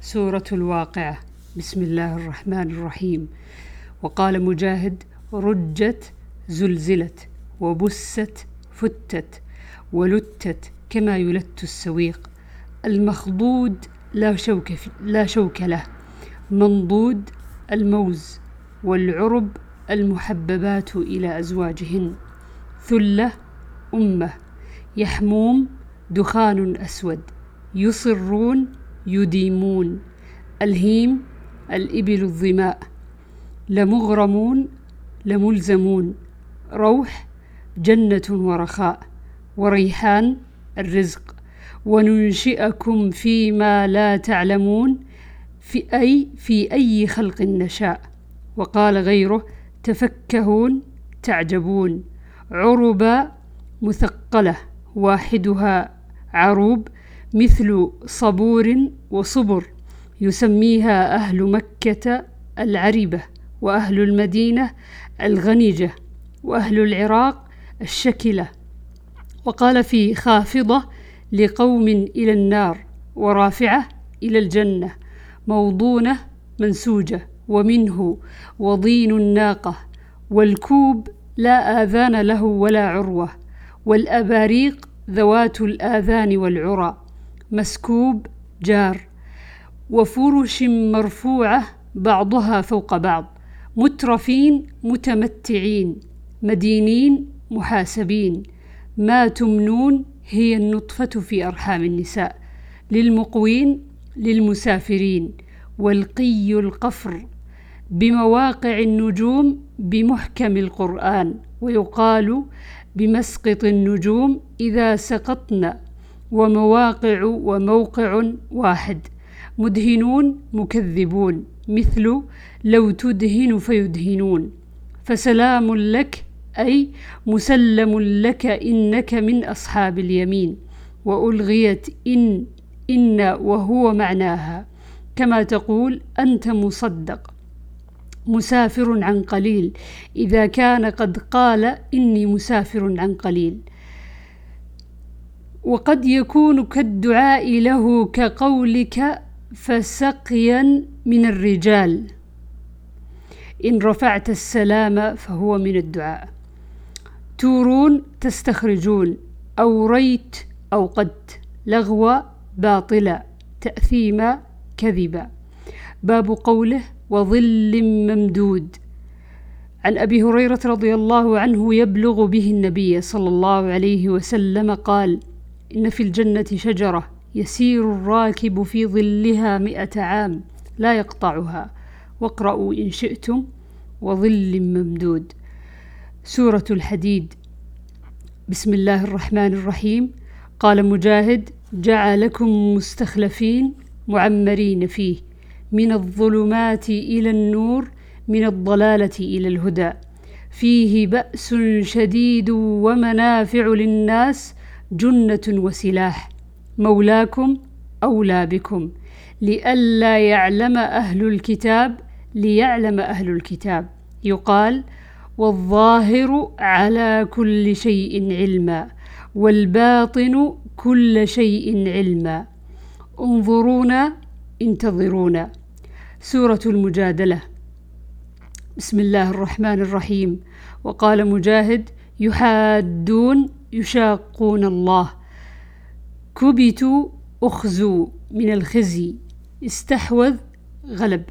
سورة الواقعة. بسم الله الرحمن الرحيم. وقال مجاهد رجت زلزلت وبست فتت ولتت كما يلت السويق. المخضود لا شوك لا شوك له. منضود الموز والعرب المحببات إلى أزواجهن. ثلة أمة. يحموم دخان أسود. يصرون يديمون. الهيم الإبل الظماء. لمغرمون لملزمون. روح جنة ورخاء. وريحان الرزق. وننشئكم فيما لا تعلمون في أي في أي خلق نشاء. وقال غيره تفكهون تعجبون. عربا مثقلة. واحدها عروب مثل صبور وصبر يسميها أهل مكة العربة وأهل المدينة الغنجة وأهل العراق الشكلة. وقال في خافضة لقوم إلى النار ورافعة إلى الجنة موضونة منسوجة ومنه وضين الناقة والكوب لا آذان له ولا عروة والأباريق ذوات الآذان والعرى. مسكوب جار وفرش مرفوعة بعضها فوق بعض مترفين متمتعين مدينين محاسبين. ما تمنون هي النطفة في أرحام النساء. للمقوين للمسافرين. والقي القفر بمواقع النجوم بمحكم القرآن. ويقال بمسقط النجوم إذا سقطن ومواقع وموقع واحد. مدهنون مكذبون. مثل لو تدهن فيدهنون. فسلام لك أي مسلم لك إنك من أصحاب اليمين. وألغيت إن إن وهو معناها. كما تقول أنت مصدق. مسافر عن قليل. إذا كان قد قال إني مسافر عن قليل. وقد يكون كالدعاء له كقولك فسقيا من الرجال. إن رفعت السلام فهو من الدعاء. تورون تستخرجون أوريت أوقدت. لغو باطلا تأثيما كذبا باب قوله وظل ممدود. عن أبي هريرة رضي الله عنه يبلغ به النبي صلى الله عليه وسلم قال إن في الجنة شجرة يسير الراكب في ظلها مئة عام لا يقطعها. واقرأوا إن شئتم وظل ممدود. سورة الحديد. بسم الله الرحمن الرحيم. قال مجاهد جعلكم مستخلفين معمرين فيه من الظلمات إلى النور من الضلالة إلى الهدى. فيه بأس شديد ومنافع للناس جنة وسلاح. مولاكم أولى بكم. لئلا يعلم أهل الكتاب ليعلم أهل الكتاب. يقال والظاهر على كل شيء علما والباطن كل شيء علما. انظرونا انتظرونا. سورة المجادلة. بسم الله الرحمن الرحيم. وقال مجاهد يحادون يشاقون الله. كبتوا أخزوا من الخزي. استحوذ غلب.